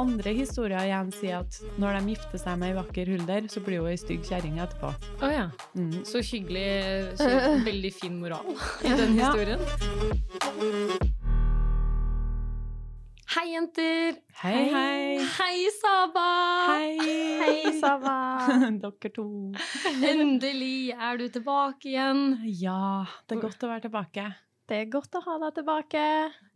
andre historier igjen sier at når de gifter seg med ei vakker hulder, så blir hun ei stygg kjerring etterpå. Oh, ja. Mm. Så hyggelig. Så veldig fin moral i den Ja. historien. Hei, jenter! Hei, hei. Hei, Saba! Hei. Hei, Saba. Dere to. Endelig er du tilbake igjen. Ja, det er godt å være tilbake. Det er godt å ha deg tilbake.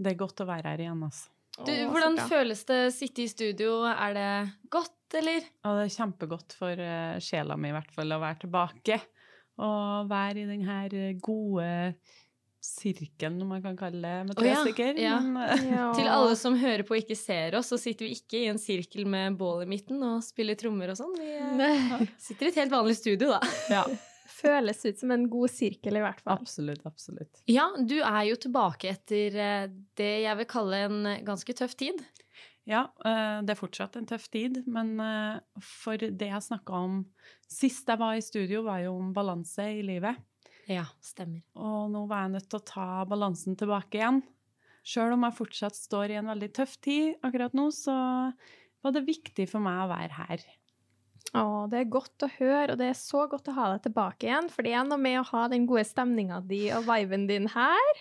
Det er godt å være her igjen, altså. Du, hvordan føles det å sitte i studio? Er det godt, eller? Ja, det er kjempegodt for eh, sjela mi i hvert fall å være tilbake. Og være i den her eh, gode sirkelen, om man kan kalle det, med tre oh, ja, stykker. ja. Men, eh, Ja. Til alle som hører på og ikke ser oss, så sitter vi ikke i en sirkel med bål i midten og spiller trommer og sånn. Vi sitter i et helt vanlig studio, da. ja, Føles ut som en god sirkel, i hvert fall. absolutt, absolutt. Ja, du er jo tilbake etter eh, det jeg vil kalle en ganske tøff tid. Ja, eh, det er fortsatt en tøff tid, men eh, for det jeg snakka om sist jeg var i studio, var jo om balanse i livet. Ja, stemmer. Og nå var jeg nødt til å ta balansen tilbake igjen. Sjøl om jeg fortsatt står i en veldig tøff tid akkurat nå, så var det viktig for meg å være her. Å, det er godt å høre, og det er så godt å ha deg tilbake igjen. For det er noe med å ha den gode stemninga di og viben din her.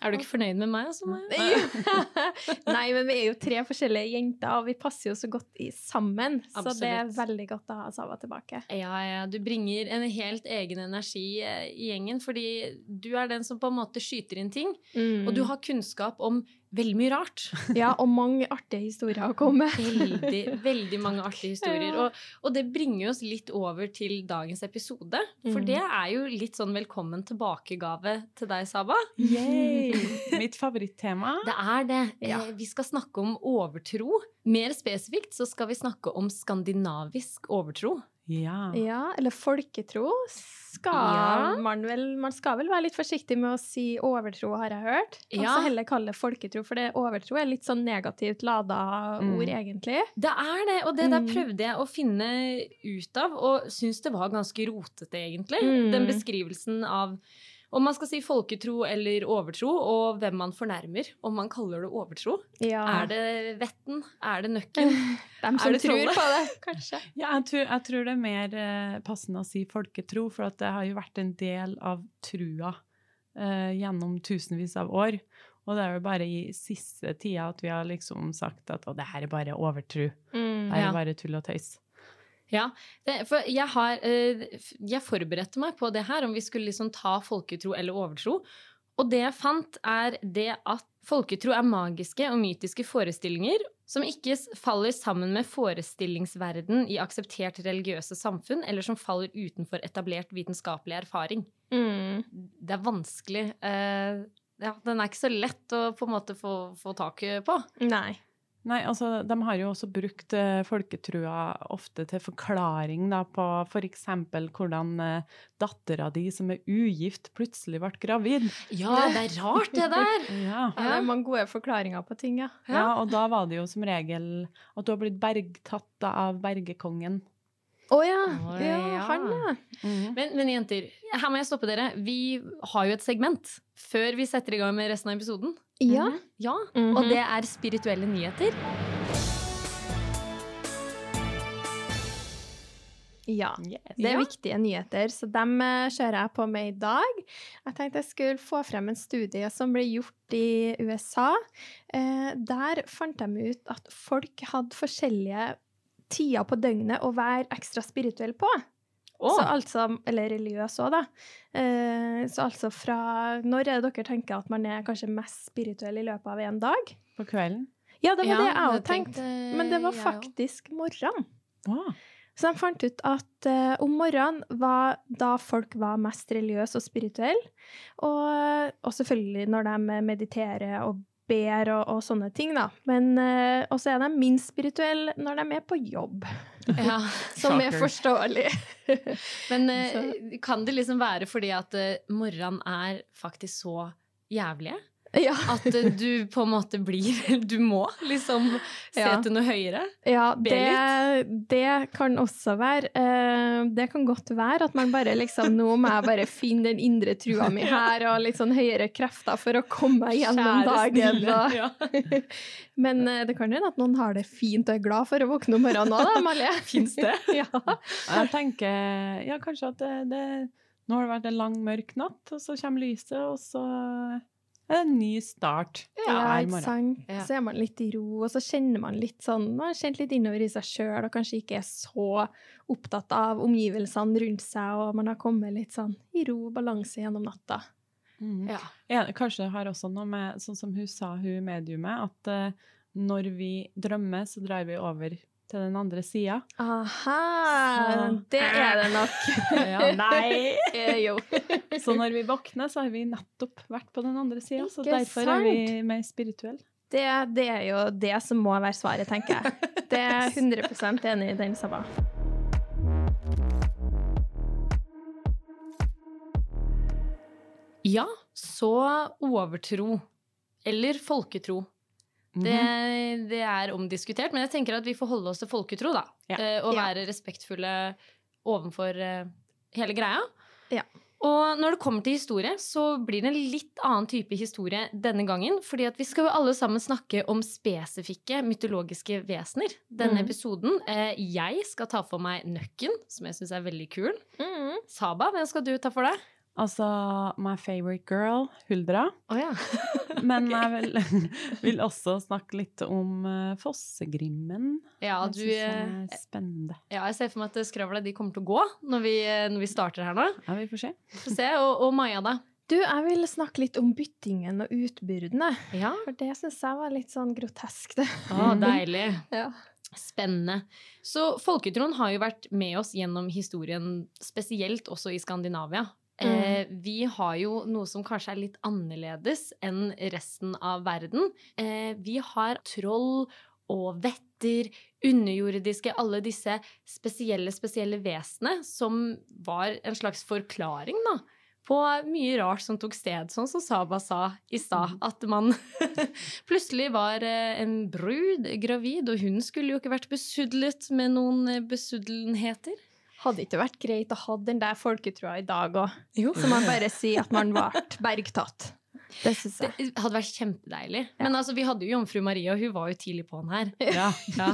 Er du ikke fornøyd med meg? Altså, Nei, men vi er jo tre forskjellige jenter, og vi passer jo så godt i sammen. Så det er veldig godt å ha Sava tilbake. Ja, ja, du bringer en helt egen energi eh, i gjengen, fordi du er den som på en måte skyter inn ting, Mm. og du har kunnskap om veldig mye rart. Ja, og mange artige historier å komme. Veldig, veldig mange artige historier. Og, og det bringer oss litt over til dagens episode. For Mm. det er jo litt sånn velkommen tilbakegave til deg, Saba. Yay! Mitt favorittema. Det er det. Ja. Eh, Vi skal snakke om overtro. Mer spesifikt så skal vi snakke om skandinavisk overtro. Ja. Ja, eller folketro skal Ja. man vel Man skal vel være litt forsiktig med å si overtro, har jeg hørt. Og så heller kalle det folketro, for det overtro er litt sånn negativt lada Mm. ord, egentlig. Det er det, og det der Mm. prøvde jeg å finne ut av, og syns det var ganske rotete, egentlig. Mm. Den beskrivelsen av om man skal si folketro eller overtro, og hvem man fornærmer om man kaller det overtro. Ja. Er det vetten? Er det nøkken? Dem er det tror på det, kanskje. Ja, jeg tror, jeg tror det er mer eh, passende å si folketro, for at det har jo vært en del av trua eh, gjennom tusenvis av år. Og det er jo bare i siste tida at vi har liksom sagt at å, det her er bare overtro. Mm. Det her Ja. er bare tull og tøys. Ja, det, for jeg har eh, Jeg forberedte meg på det her, om vi skulle liksom ta folketro eller overtro. Og det jeg fant, er det at folketro er magiske og mytiske forestillinger som ikke faller sammen med forestillingsverden i akseptert religiøse samfunn, eller som faller utenfor etablert vitenskapelig erfaring. Mm. Det er vanskelig. Uh, ja, den er ikke så lett å på en måte få, få tak på. Nei. Nei, altså, de har jo også brukt uh, folketrua ofte til forklaring da, på f.eks. hvordan uh, dattera di som er ugift, plutselig ble gravid. Ja, det er rart, det der! Ja. Ja, det er mange gode forklaringer på ting, ja. ja, og da var det jo som regel at du har blitt bergtatt da, av bergekongen. Å ja. Oh, ja. ja. Han, ja. Mhm. Men, men jenter, her må jeg stoppe dere. Vi har jo et segment før vi setter i gang med resten av episoden. Ja. Ja, Mhm. Og det er spirituelle nyheter. ja. Yes. Det er viktige nyheter, så dem eh, kjører jeg på med i dag. Jeg tenkte jeg skulle få frem en studie som ble gjort i USA. Eh, der fant de ut at folk hadde forskjellige tider på døgnet å være ekstra spirituell på. Så altså, eller religiøs òg, da. Eh, så altså fra Når er det dere tenker at man er kanskje mest spirituell i løpet av en dag? På kvelden. Ja, det var Ja, det jeg òg tenkte. Men det var faktisk morgenen. Å, Så de fant ut at eh, om morgenen var da folk var mest religiøse og spirituelle. Og, og selvfølgelig når de mediterer og ber og, og sånne ting, da. Men eh, også er de minst spirituelle når de er på jobb. Ja. Som er forståelig. Men eh, kan det liksom være fordi at eh, morgenen er faktisk så jævlige? Ja. At eh, du på en måte blir Du må liksom se Ja. til noe høyere. Ja, Be det, det kan også være. eh, det kan godt være at man bare liksom Nå må jeg bare finne den indre trua mi her, og litt sånn høyere krefter for å komme meg gjennom Kjære dagen. Ja. men eh, det kan hende at noen har det fint og er glad for å våkne om morgenen òg, da, Amalie. Fins det? Ja. Jeg tenker ja, kanskje at det, det Nå har det vært en lang, mørk natt, og så kommer lyset, og så en ny start. Ja, hver ikke morgen. sant. Ja. Så er man litt i ro, og så kjenner man litt sånn Man har kjent litt innover i seg sjøl, og kanskje ikke er så opptatt av omgivelsene rundt seg, og man har kommet litt sånn i ro og balanse gjennom natta. Mm. Ja. Ja, kanskje det har også noe med, sånn som hun sa, hun mediumet, at uh, når vi drømmer, så drar vi over til den andre sida. Aha! Så- Det er det nok. Ja, nei! Eh, jo. Så når vi våkner, så har vi nettopp vært på den andre sida. Så derfor derfor er vi mer spirituelle. Det, det er jo det som må være svaret, tenker jeg. Det er jeg 100 enig i den, Sabba. Ja, så overtro. Eller folketro. Det, Mhm. det er omdiskutert, men jeg tenker at vi får holde oss til folketro, da. Ja. Uh, og Ja. være respektfulle overfor uh, hele greia. Ja. Og når det kommer til historie, så blir det en litt annen type historie denne gangen. fordi at vi skal jo alle sammen snakke om spesifikke mytologiske vesener denne mm. episoden. Eh, jeg skal ta for meg Nøkken, som jeg syns er veldig kul. Mm. Saba, hvem skal du ta for deg? Altså my favorite girl, Huldra. Å ja. Men jeg vil, vil også snakke litt om uh, Fossegrimmen. Ja, Det du, jeg eh, er spennende. ja, jeg ser for meg at skravla de kommer til å gå når vi, eh, når vi starter her nå. Ja, vi får se. Får se. Og, og Maja, da? Du, jeg vil snakke litt om byttingen og utbyrdene. Ja. For det syns jeg var litt sånn grotesk, det. Å, deilig. Ja. Spennende. Så folketroen har jo vært med oss gjennom historien, spesielt også i Skandinavia. Eh, vi har jo noe som kanskje er litt annerledes enn resten av verden. Eh, vi har troll og vetter, underjordiske, alle disse spesielle, spesielle vesenene som var en slags forklaring, da. På mye rart som tok sted, sånn som Saba sa i stad. At man plutselig var eh, en brud gravid, og hun skulle jo ikke vært besudlet med noen eh, besudlenheter. Hadde det ikke vært greit å ha den der folketroa i dag òg? Så man bare sier at man ble bergtatt. Det Det hadde vært kjempedeilig. Ja. Men altså, vi hadde jo jomfru Maria, og hun var jo tidlig på'n her. Ja. Ja.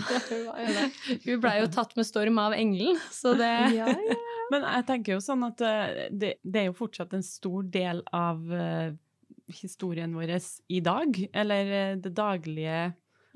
Hun blei jo tatt med storm av engelen, så det Ja, ja. Men jeg tenker jo sånn at eh, det, det er jo fortsatt en stor del av eh, historien vår i dag. Eller eh, det daglige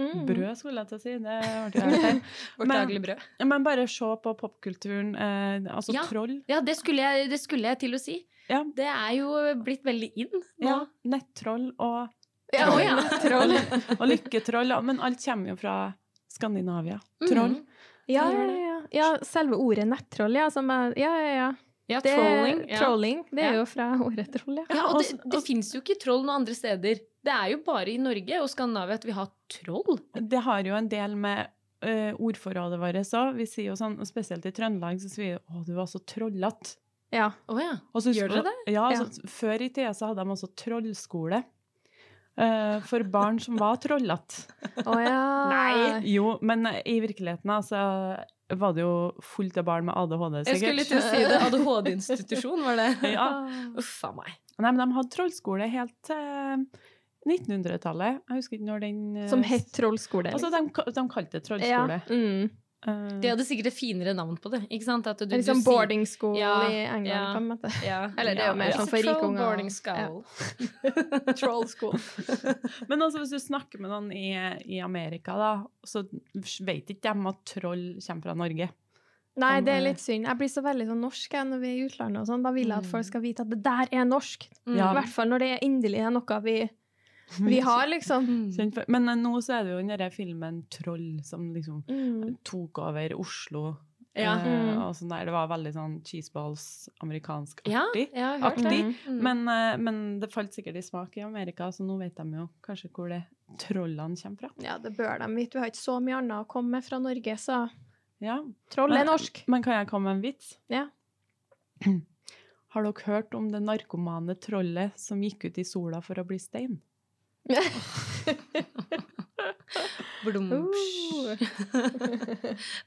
Mm. brød, skulle jeg til å si. Det hørte jeg feil. Vårt Men- daglige brød. Men bare se på popkulturen. Eh, altså Ja. troll. Ja, det skulle, jeg, det skulle jeg til å si. Ja. Det er jo blitt veldig in nå. Ja, nettroll og, Ja, Å, ja. troll. og lykketroll. Men alt kommer jo fra Skandinavia. Troll. Mm. Ja, ja, ja. ja, selve ordet nettroll, ja. Som er, ja, ja, ja. Ja, Det, trolling. Ja. trolling. Det er Ja. jo fra ordet troll, ja. Ja, og det, så- det fins jo ikke troll noen andre steder. Det er jo bare i Norge og Skandinavia at vi har troll. Det har jo en del med uh, ordforrådet vårt òg. Vi sier jo sånn, og spesielt i Trøndelag, så sier vi 'Å, du var så trollete'. Ja. Å ja. Så- Gjør dere det? Ja, Ja. Før i tida så hadde de også trollskole. Uh, for barn som var trollete. Å ja. Nei! Jo, men i virkeligheten altså, var det jo fullt av barn med ADHD, sikkert. Jeg skulle til å si det. ADHD-institusjon, var det? Ja. Uff a meg. Nei, men de hadde trollskole helt til 1900-tallet. Jeg husker ikke når den eh, Som het trollskole. Altså, de, de kalte det trollskole. Ja. Mm. Eh, De hadde sikkert et finere navn på det. ikke sant? At du, Det er liksom du sier- boarding school Ja, i England, ja. på en måte. Ja. Eller det er jo mer sånn for rike unger. boarding school. Troll school. Men altså, hvis du snakker med noen i, i Amerika, da, så vet ikke de at troll kommer fra Norge. Nei, det er litt synd. Jeg blir så veldig sånn norsk jeg, når vi er i utlandet og sånn. Da vil jeg at folk Mm. skal vite at det der er norsk. Mm. Ja. I hvert fall når det er endelig er noe vi, vi har, liksom. Men nå så er det jo den derre filmen 'Troll' som liksom Mm. tok over Oslo. Ja. eh, Mm. og sånn der. Det var veldig sånn cheeseballs, amerikansk Ja. Mm. Men, eh, men det falt sikkert i smak i Amerika, så nå vet de jo kanskje hvor det trollene kommer fra. Ja, det bør de vite. Vi har ikke så mye annet å komme med fra Norge, så Ja. troll er Men- norsk. Men kan jeg komme med en vits? Ja. Har dere hørt om det narkomane trollet som gikk ut i sola for å bli stein? Blum. Uh.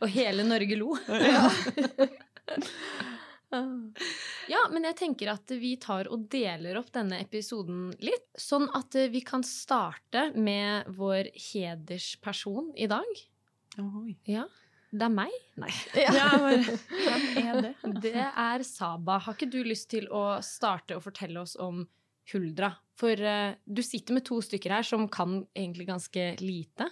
Og hele Norge lo. Ja, men jeg tenker at vi tar og deler opp denne episoden litt, sånn at eh, vi kan starte med vår hedersperson i dag. Oi. Ja, det er meg. Nei. Ja, men, hvem er det? Det er Saba. Har ikke du lyst til å starte og fortelle oss om Huldra? For uh, du sitter med to stykker her som kan egentlig ganske lite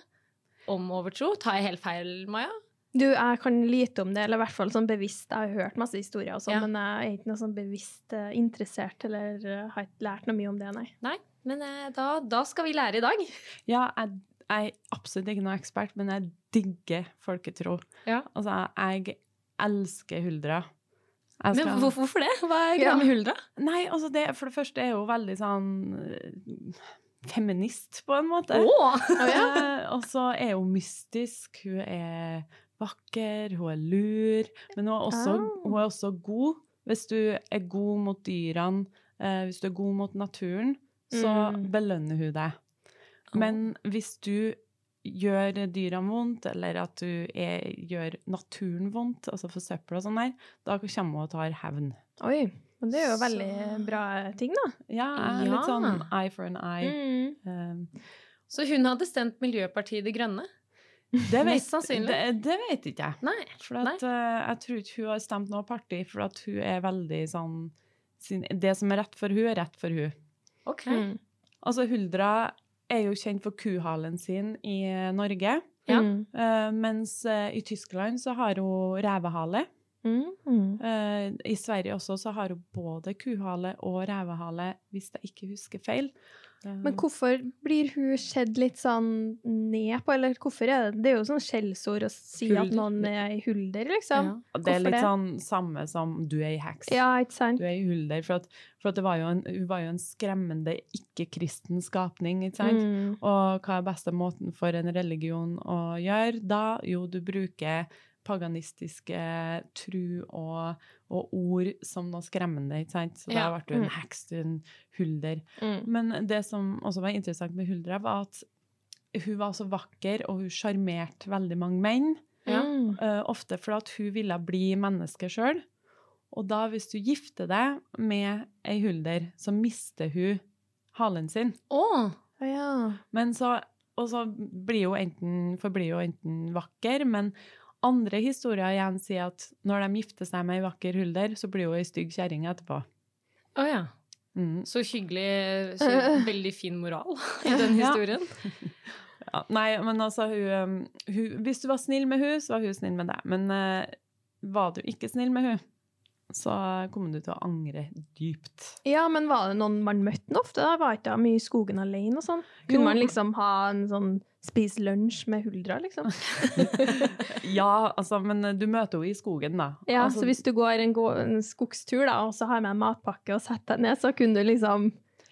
om overtro. Tar jeg helt feil, Maja? Du, jeg kan lite om det, eller i hvert fall sånn bevisst. Jeg har hørt masse historier, og sånn, Ja. men jeg er ikke noe sånn bevisst eh, interessert, eller eh, har ikke lært noe mye om det, nei. Nei, men da, da skal vi lære i dag. Ja, jeg, jeg er absolutt ikke noe ekspert, men jeg digger folketro. Ja. Altså, jeg elsker huldra. Men hvorfor det? Hva er greia Ja. med Huldra? Nei, altså det, for det første er hun veldig sånn eh, feminist, på en måte. Oh. Og så er hun mystisk, hun er vakker, hun er lur, men hun er også, oh. hun er også god. Hvis du er god mot dyrene, eh, hvis du er god mot naturen, så Mm. belønner hun deg. Men hvis du gjør dyrene vondt, eller at du er, gjør naturen vondt, altså for søppel og sånn der, da kommer hun og tar hevn. Oi, men det er jo veldig Så- bra ting, da. Ja, Ja. litt sånn eye for an eye. Mm. Um, Så hun hadde stemt Miljøpartiet De Grønne? det, vet, Mest sannsynlig. det, det vet ikke jeg. Nei. For at, eh, jeg tror ikke hun har stemt noe parti, for at hun er veldig sånn sin, Det som er rett for hun er rett for hun. Ok. Mm. Altså, Huldra er jo kjent for kuhalen sin i eh, Norge, Ja. Mm. eh, mens uh, i Tyskland så har hun revehale. Mm. Mm. Eh, I Sverige også så har hun både kuhale og revehale, hvis jeg ikke husker feil. Men hvorfor blir hun sett litt sånn ned på, eller hvorfor er det Det er jo sånn skjellsord å si at noen er ei hulder, liksom. Ja. det er litt det? sånn samme som du er i heks. Ja, ikke sant? Du er i hulder, for at, for at det var jo en, hun var jo en skremmende ikke-kristen skapning, ikke sant? Mm. Og hva er beste måten for en religion å gjøre da? Jo, du bruker paganistiske tru og, og ord som noe skremmende, ikke sant? Så da ble du en Mm. heks, du en hulder. Mm. Men det som også var interessant med Huldra, var at hun var så vakker, og hun sjarmerte veldig mange menn. Ja. Eh, ofte fordi at hun ville bli menneske sjøl. Og da, hvis du gifter deg med ei hulder, så mister hun halen sin. Å ja. Men så, og så blir hun enten, forblir hun enten vakker, men andre historier igjen sier at når de gifter seg med ei vakker hulder, så blir hun ei stygg kjerring etterpå. Å ja. Mm. Så hyggelig. Så veldig fin moral i den historien. Ja, nei, men altså, hun, um, hun Hvis du var snill med hun, så var hun snill med deg. Men uh, var du ikke snill med hun, så kommer du til å angre dypt. ja, men var det noen man møtte ofte? da? Var ikke mye i skogen alene og sånn? Kunne man liksom ha en sånn spise lunsj med huldra, liksom? Ja, altså, men du møter henne i skogen, da. Ja, altså, så hvis du går en, gå en skogstur da, og så har med en matpakke og setter deg ned, så kunne du liksom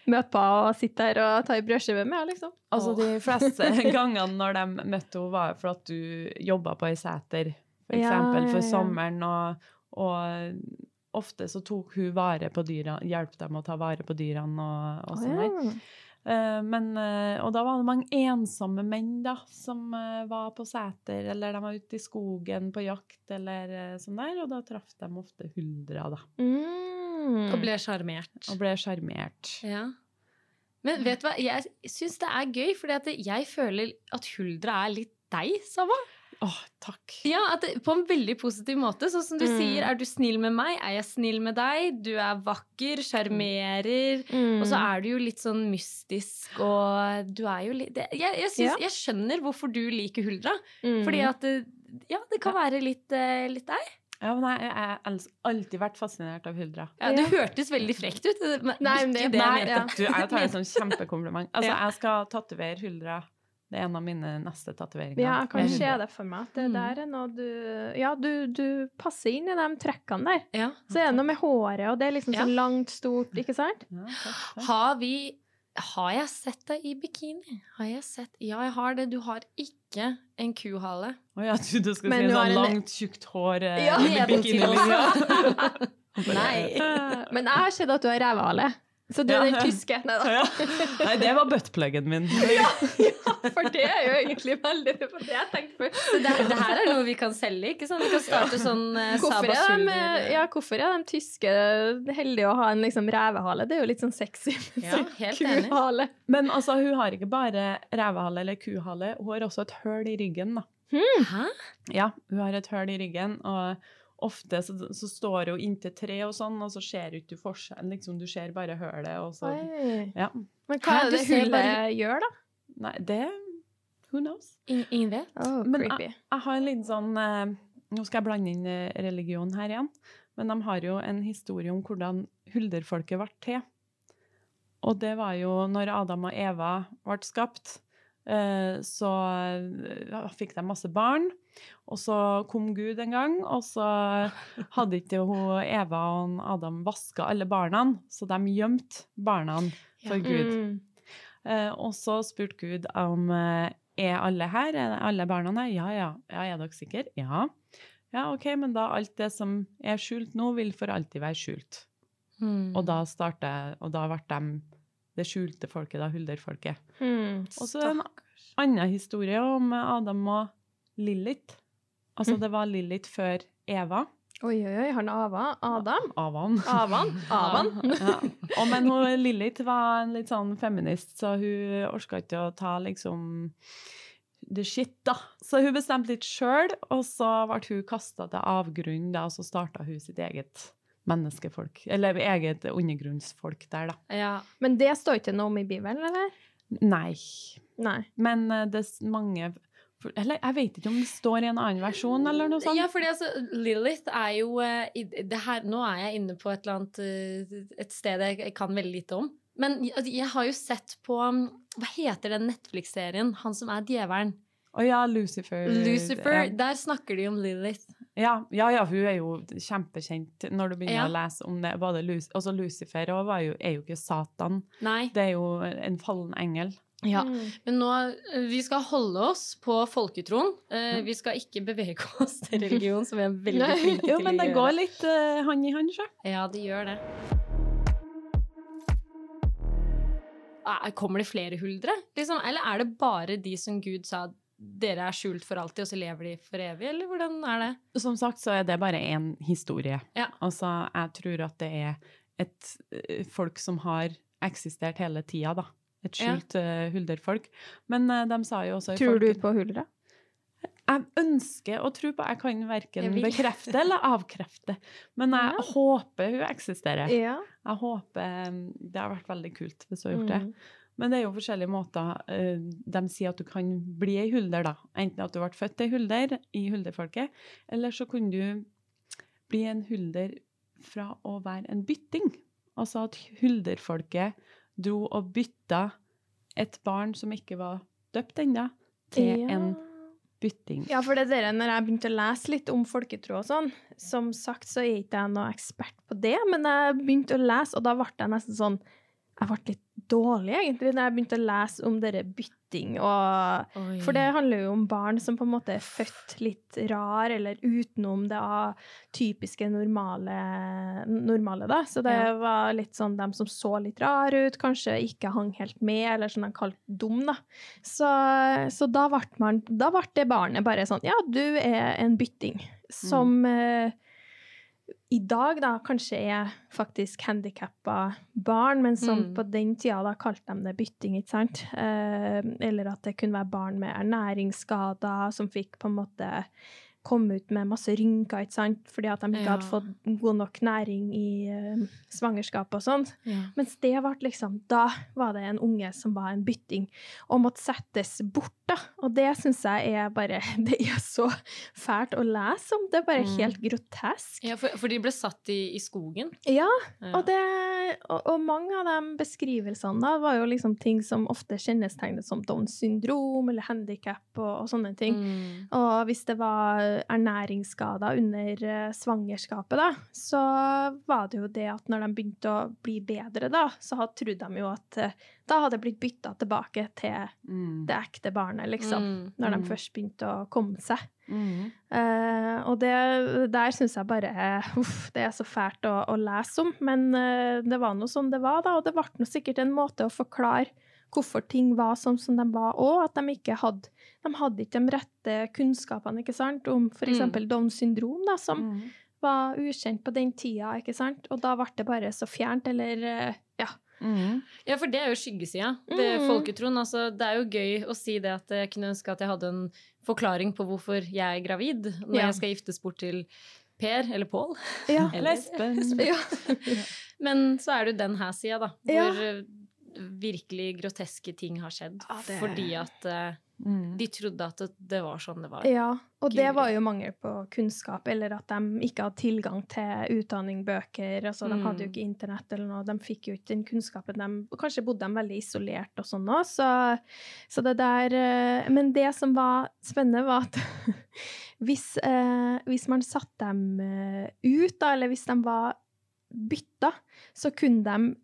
møte på og sitte der og ta ei brødskive med liksom. Altså, de fleste gangene når de møtte henne, var for at du jobba på ei seter, for Ja, eksempel, ja, for sommeren, og, og ofte så tok hun vare på dyra, hjalp dem å ta vare på dyrene og, og sånn der. ja. Eh, men, eh, og da var det mange ensomme menn da, som eh, var på seter, eller de var ute i skogen på jakt, eller sånn der, og da traff de ofte huldra, da, Mm. Og ble sjarmert. og ble sjarmert. Ja. Men vet du hva, jeg syns det er gøy, fordi jeg føler at Huldra er litt deg, Sava. Åh, takk. Ja, at det, På en veldig positiv måte. Sånn som du Mm. sier, er du snill med meg? Er jeg snill med deg? Du er vakker, sjarmerer. Mm. Og så er du jo litt sånn mystisk, og du er jo litt det- Jeg, jeg, synes, Ja. jeg skjønner hvorfor du liker Huldra. Mm. Fordi at det, ja, det kan være litt, eh, litt deg. Ja, men jeg har alltid vært fascinert av huldra. Ja, du hørtes veldig frekt ut. Men Nei, men det- det jeg nei, mente. ja. Du, jeg tar det som kjempekompliment. Altså, Ja. jeg skal tatovere huldra. Det er en av mine neste tatoveringer. Ja, jeg kan se det for meg. at Det Mm. der er noe du Ja, du, du passer inn i de trekkene der. Ja. Så er det noe med håret, og det er liksom Ja. så langt, stort, ikke sant? Ja, takk, takk. Har vi Har jeg sett deg i bikini? Har jeg sett Ja, jeg har det. Du har ikke en kuhale. Å, jeg trodde du skulle Men si du sånn en- langt, tjukt hår eh, Ja. i bikinilinja. Nei. Men jeg har sett at du har revehale. Så du er den tyske? Nei da. Ja. Nei, det var buttpluggen min. ja, For det er jo egentlig veldig Det jeg tenkte på. Så det, det her er noe vi kan selge, ikke sant? Vi kan starte sånn eh, Hvorfor er, de, ja, hvorfor er de tyske heldige å ha en liksom revehale? Det er jo litt sånn sexy. med Ja, sånn kuhale. Men altså, hun har ikke bare revehale eller kuhale, hun har også et høl i ryggen. da. Hæ? Ja, hun har et høl i ryggen, og ofte så, så står hun inntil tre og sånn, og så ser du ikke forskjellen, liksom, du ser bare hølet, og så Ja. Men hva er det hullet bare- gjør, da? Nei, det Who knows? In- Ingen vet? Oh, Men creepy. Jeg har en liten sånn eh, Nå skal jeg blande inn eh, religion her igjen. Men de har jo en historie om hvordan hulderfolket ble til. Og det var jo når Adam og Eva ble skapt, eh, så eh, fikk de masse barn. Og så kom Gud en gang, og så hadde ikke hun Eva og Adam vaska alle barna, så de gjemte barna for Gud. Mm. Eh, og så spurte Gud om eh, er alle her, er alle barna her? Ja, ja. ja. Er dere sikre? Ja. Ja, OK, men da alt det som er skjult nå, vil for alltid være skjult. Mm. Og da startet, og da ble de det skjulte folket, da, hulderfolket. Mm. Og så en annen historie om Adam og Lilith. Altså, det var Lilith før Eva. Oi, oi, oi. Han Ava? Adam? Avan. Avan? Avan? Ja. Og men hun, Lilith var en litt sånn feminist, så hun orka ikke å ta liksom the shit, da. Så hun bestemte litt sjøl, og så ble hun kasta til avgrunnen, da, og så starta hun sitt eget menneskefolk. Eller eget undergrunnsfolk der, da. Ja. Men det står ikke noe om i Bibelen, eller? Nei. Nei. Men eh, det er mange Eller jeg vet ikke om det står i en annen versjon, eller noe sånt. Ja, fordi altså, Lilith er jo eh, det her, Nå er jeg inne på et eller annet eh, et sted jeg kan veldig lite om. Men jeg, jeg har jo sett på um, Hva heter den Netflix-serien? Han som er djevelen. Å ja, Lucifer. Lucifer. Ja. Der snakker de om Lilith. Ja, ja, ja, hun er jo kjempekjent når du begynner å lese om det. Både Luc altså Lucifer og var jo, er jo ikke Satan. Nei. Det er jo en fallen engel. Ja. Mm. Men nå, eh, vi skal holde oss på folketroen. Eh, Mm. vi skal ikke bevege oss til religion, som vi er veldig flinke Jo, men det går litt uh, hand i hand, sjø. Ja, det gjør det. Er- Kommer det flere huldre? Liksom, eller er det bare de som Gud sa dere er skjult for alltid, og så lever de for evig? Eller hvordan er det? Som sagt så er det bare én historie. Ja. Altså, jeg tror at det er et eh, folk som har eksistert hele tida, da. Et Ja. skjult eh, hulderfolk. Men eh, de sa jo også Tror du folket- på huldra? Jeg ønsker å tro på Jeg kan verken bekrefte eller avkrefte. Men jeg Ja. håper hun eksisterer. Ja. Jeg håper um, Det har vært veldig kult hvis du har gjort det. Mm. Men det er jo forskjellige måter. eh, De sier at du kan bli ei hulder, da. Enten at du ble født ei hulder i hulderfolket, eller så kunne du bli en hulder fra å være en bytting. Altså at hulderfolket dro og bytta et barn som ikke var døpt ennå, til Ja. en bytting. Ja, for det er det, når jeg begynte å lese litt om folketro og sånn, som sagt så er ikke jeg noe ekspert på det, men jeg begynte å lese, og da ble jeg nesten sånn Jeg ble litt dårlig, egentlig, når jeg begynte å lese om dere bytting og For det handler jo om barn som på en måte er født litt rar, eller utenom det typiske normale, normale da. Så det Ja. var litt sånn dem som så litt rar ut, kanskje ikke hang helt med, eller som de kalte dum, da. Så, så da ble da det barnet bare sånn, ja, du er en bytting. Som eh, i dag da kanskje er faktisk handikappa barn, men som Mm. på den tida da kalte de det bytting, ikke sant? Eh, eller at det kunne være barn med ernæringsskader som fikk på en måte komme ut med masse rynker, ikke sant? Fordi at de ikke Ja. hadde fått god nok næring i uh, svangerskap og sånn. Ja. Mens det ble liksom, da var det en unge som var en bytting, og måtte settes bort, da. Og det syns jeg er bare Det er så fælt å lese om. Det er bare Mm. helt grotesk. Ja, for, for de ble satt i, i skogen. Ja, Ja. og, det, og, og mange av de beskrivelsene da var jo liksom ting som ofte kjennetegnes som Downs syndrom eller handikap og, og sånne ting. Mm. Og hvis det var ernæringsskader under eh, svangerskapet, da, så var det jo det at når de begynte å bli bedre, da, så trodde de jo at eh, da hadde det blitt bytta tilbake til Mm. det ekte barnet, liksom. Mm. Når de Mm. først begynte å komme seg. Mm. Uh, og det der syns jeg bare Uff, det er så fælt å, å lese om. Men uh, det var nå sånn det var, da. Og det ble nå sikkert en måte å forklare hvorfor ting var sånn som de var og At de ikke hadde De hadde ikke de rette kunnskapene ikke sant? om f.eks. Mm. Downs syndrom, da, som Mm. var ukjent på den tida. ikke sant? Og da ble det bare så fjernt, eller eh, Ja. Mm. Ja, for det er jo skyggesida det Mm. folketroen. Altså, det er jo gøy å si det at jeg kunne ønske at jeg hadde en forklaring på hvorfor jeg er gravid når Ja. jeg skal giftes bort til Per eller Pål. ja. Eller Espen. ja. Men så er det jo den her sida, da. Ja. Hvor eh, virkelig groteske ting har skjedd. Ja, det- Fordi at eh, Mm. de trodde at det, var sånn det var. Ja, og det var jo mangel på kunnskap, eller at de ikke hadde tilgang til utdanning, bøker. Altså, De hadde jo Mm. ikke internett eller noe, de fikk jo ikke den kunnskapen. De, kanskje bodde de veldig isolert og sånn òg, så, så det der eh, Men det som var spennende, var at hvis, eh, hvis man satte dem eh, ut, da, eller hvis de var bytta, så kunne de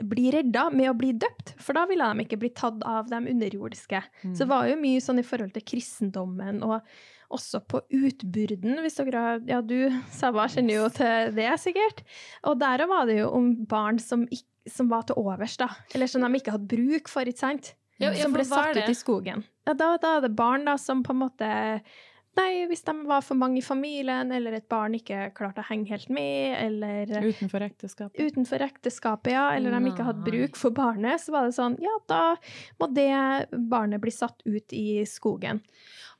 bli redda med å bli døpt, for da ville de ikke bli tatt av de underjordiske. Mm. Så det var jo mye sånn i forhold til kristendommen, og også på utburden, hvis dere har Ja, du, Sava, kjenner jo til det, sikkert. Og der var det jo om barn som, som var til overs, da. Eller som de ikke hadde bruk for, ikke sant? Ja, ja, som ble satt ut i skogen. Ja, da, da er det barn da, som på en måte Nei, hvis de var for mange i familien, eller et barn ikke klarte å henge helt med, eller Utenfor ekteskapet. utenfor ekteskapet, ja, eller de ikke hadde bruk for barnet, så var det sånn, ja, da må det barnet bli satt ut i skogen.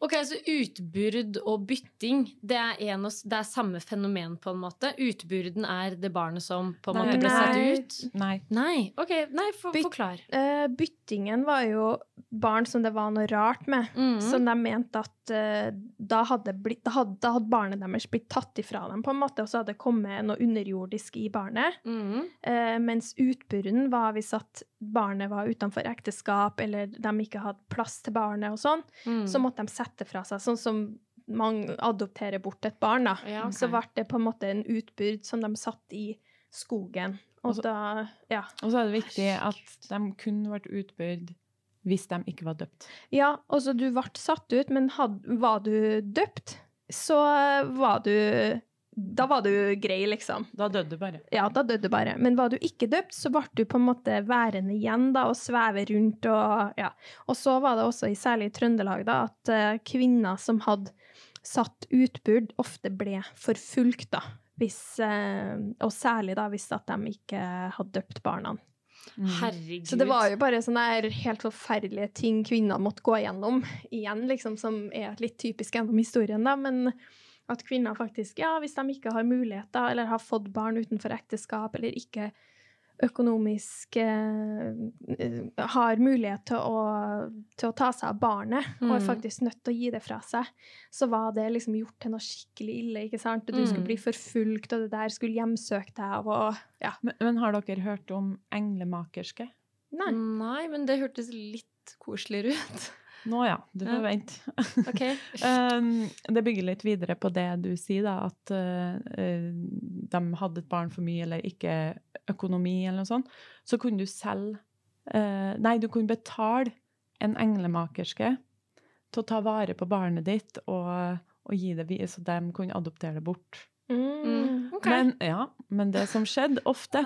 Ok, så utbyrd og bytting, det er, en og, det er samme fenomen på en måte? Utbyrden er det barnet som på en Nei. måte ble satt ut? Nei. Nei. Ok, nei, for, Byt- forklar. Uh, byttingen var jo barn som det var noe rart med, Mm. som de mente at eh, da, hadde blitt, da, hadde, da hadde barnet deres blitt tatt ifra dem, på en måte, og så hadde det kommet noe underjordisk i barnet. Mm. Eh, mens utbyrden var hvis at barnet var utenfor ekteskap, eller de ikke hadde plass til barnet og sånn. Mm. så måtte de sette fra seg, sånn som man adopterer bort et barn, da. Ja, okay. Så ble det på en måte en utbyrd som de satt i skogen. Og Altså- da, ja. Og så er det viktig at de kun ble utbyrd hvis de ikke var døpt. Ja, altså du ble satt ut, men had, var du døpt, så var du Da var du grei, liksom. Da døde du bare. Ja, da døde du bare. Men var du ikke døpt, så ble du på en måte værende igjen da, og sveve rundt og ja. Og så var det også, i særlig i Trøndelag, da, at eh, kvinner som hadde satt utbud, ofte ble forfulgt, da. Hvis, eh, og særlig da hvis at de ikke hadde døpt barna. Herregud. Så det var jo bare sånne helt forferdelige ting kvinner måtte gå igjennom igjen, liksom, som er litt typisk gjennom historien, da. Men at kvinner faktisk, ja, hvis de ikke har muligheter, eller har fått barn utenfor ekteskap, eller ikke økonomisk eh, har mulighet til å, til å ta seg av barnet, og er Mm. faktisk nødt til å gi det fra seg, så var det liksom gjort til noe skikkelig ille, ikke sant? Og du skulle Mm. bli forfulgt, og det der skulle hjemsøke deg, og ja. Men, men har dere hørt om englemakerske? Nei. Nei, men det hørtes litt koseligere ut. Nå ja, du får vente. Ok. Um, det bygger litt videre på det du sier, da, at uh, uh, de hadde et barn for mye eller ikke økonomi eller noe sånt. Så kunne du selge uh, Nei, du kunne betale en englemakerske til å ta vare på barnet ditt og, og gi det videre, så de kunne adoptere det bort. Mm. okay. Men, ja, men det som skjedde ofte,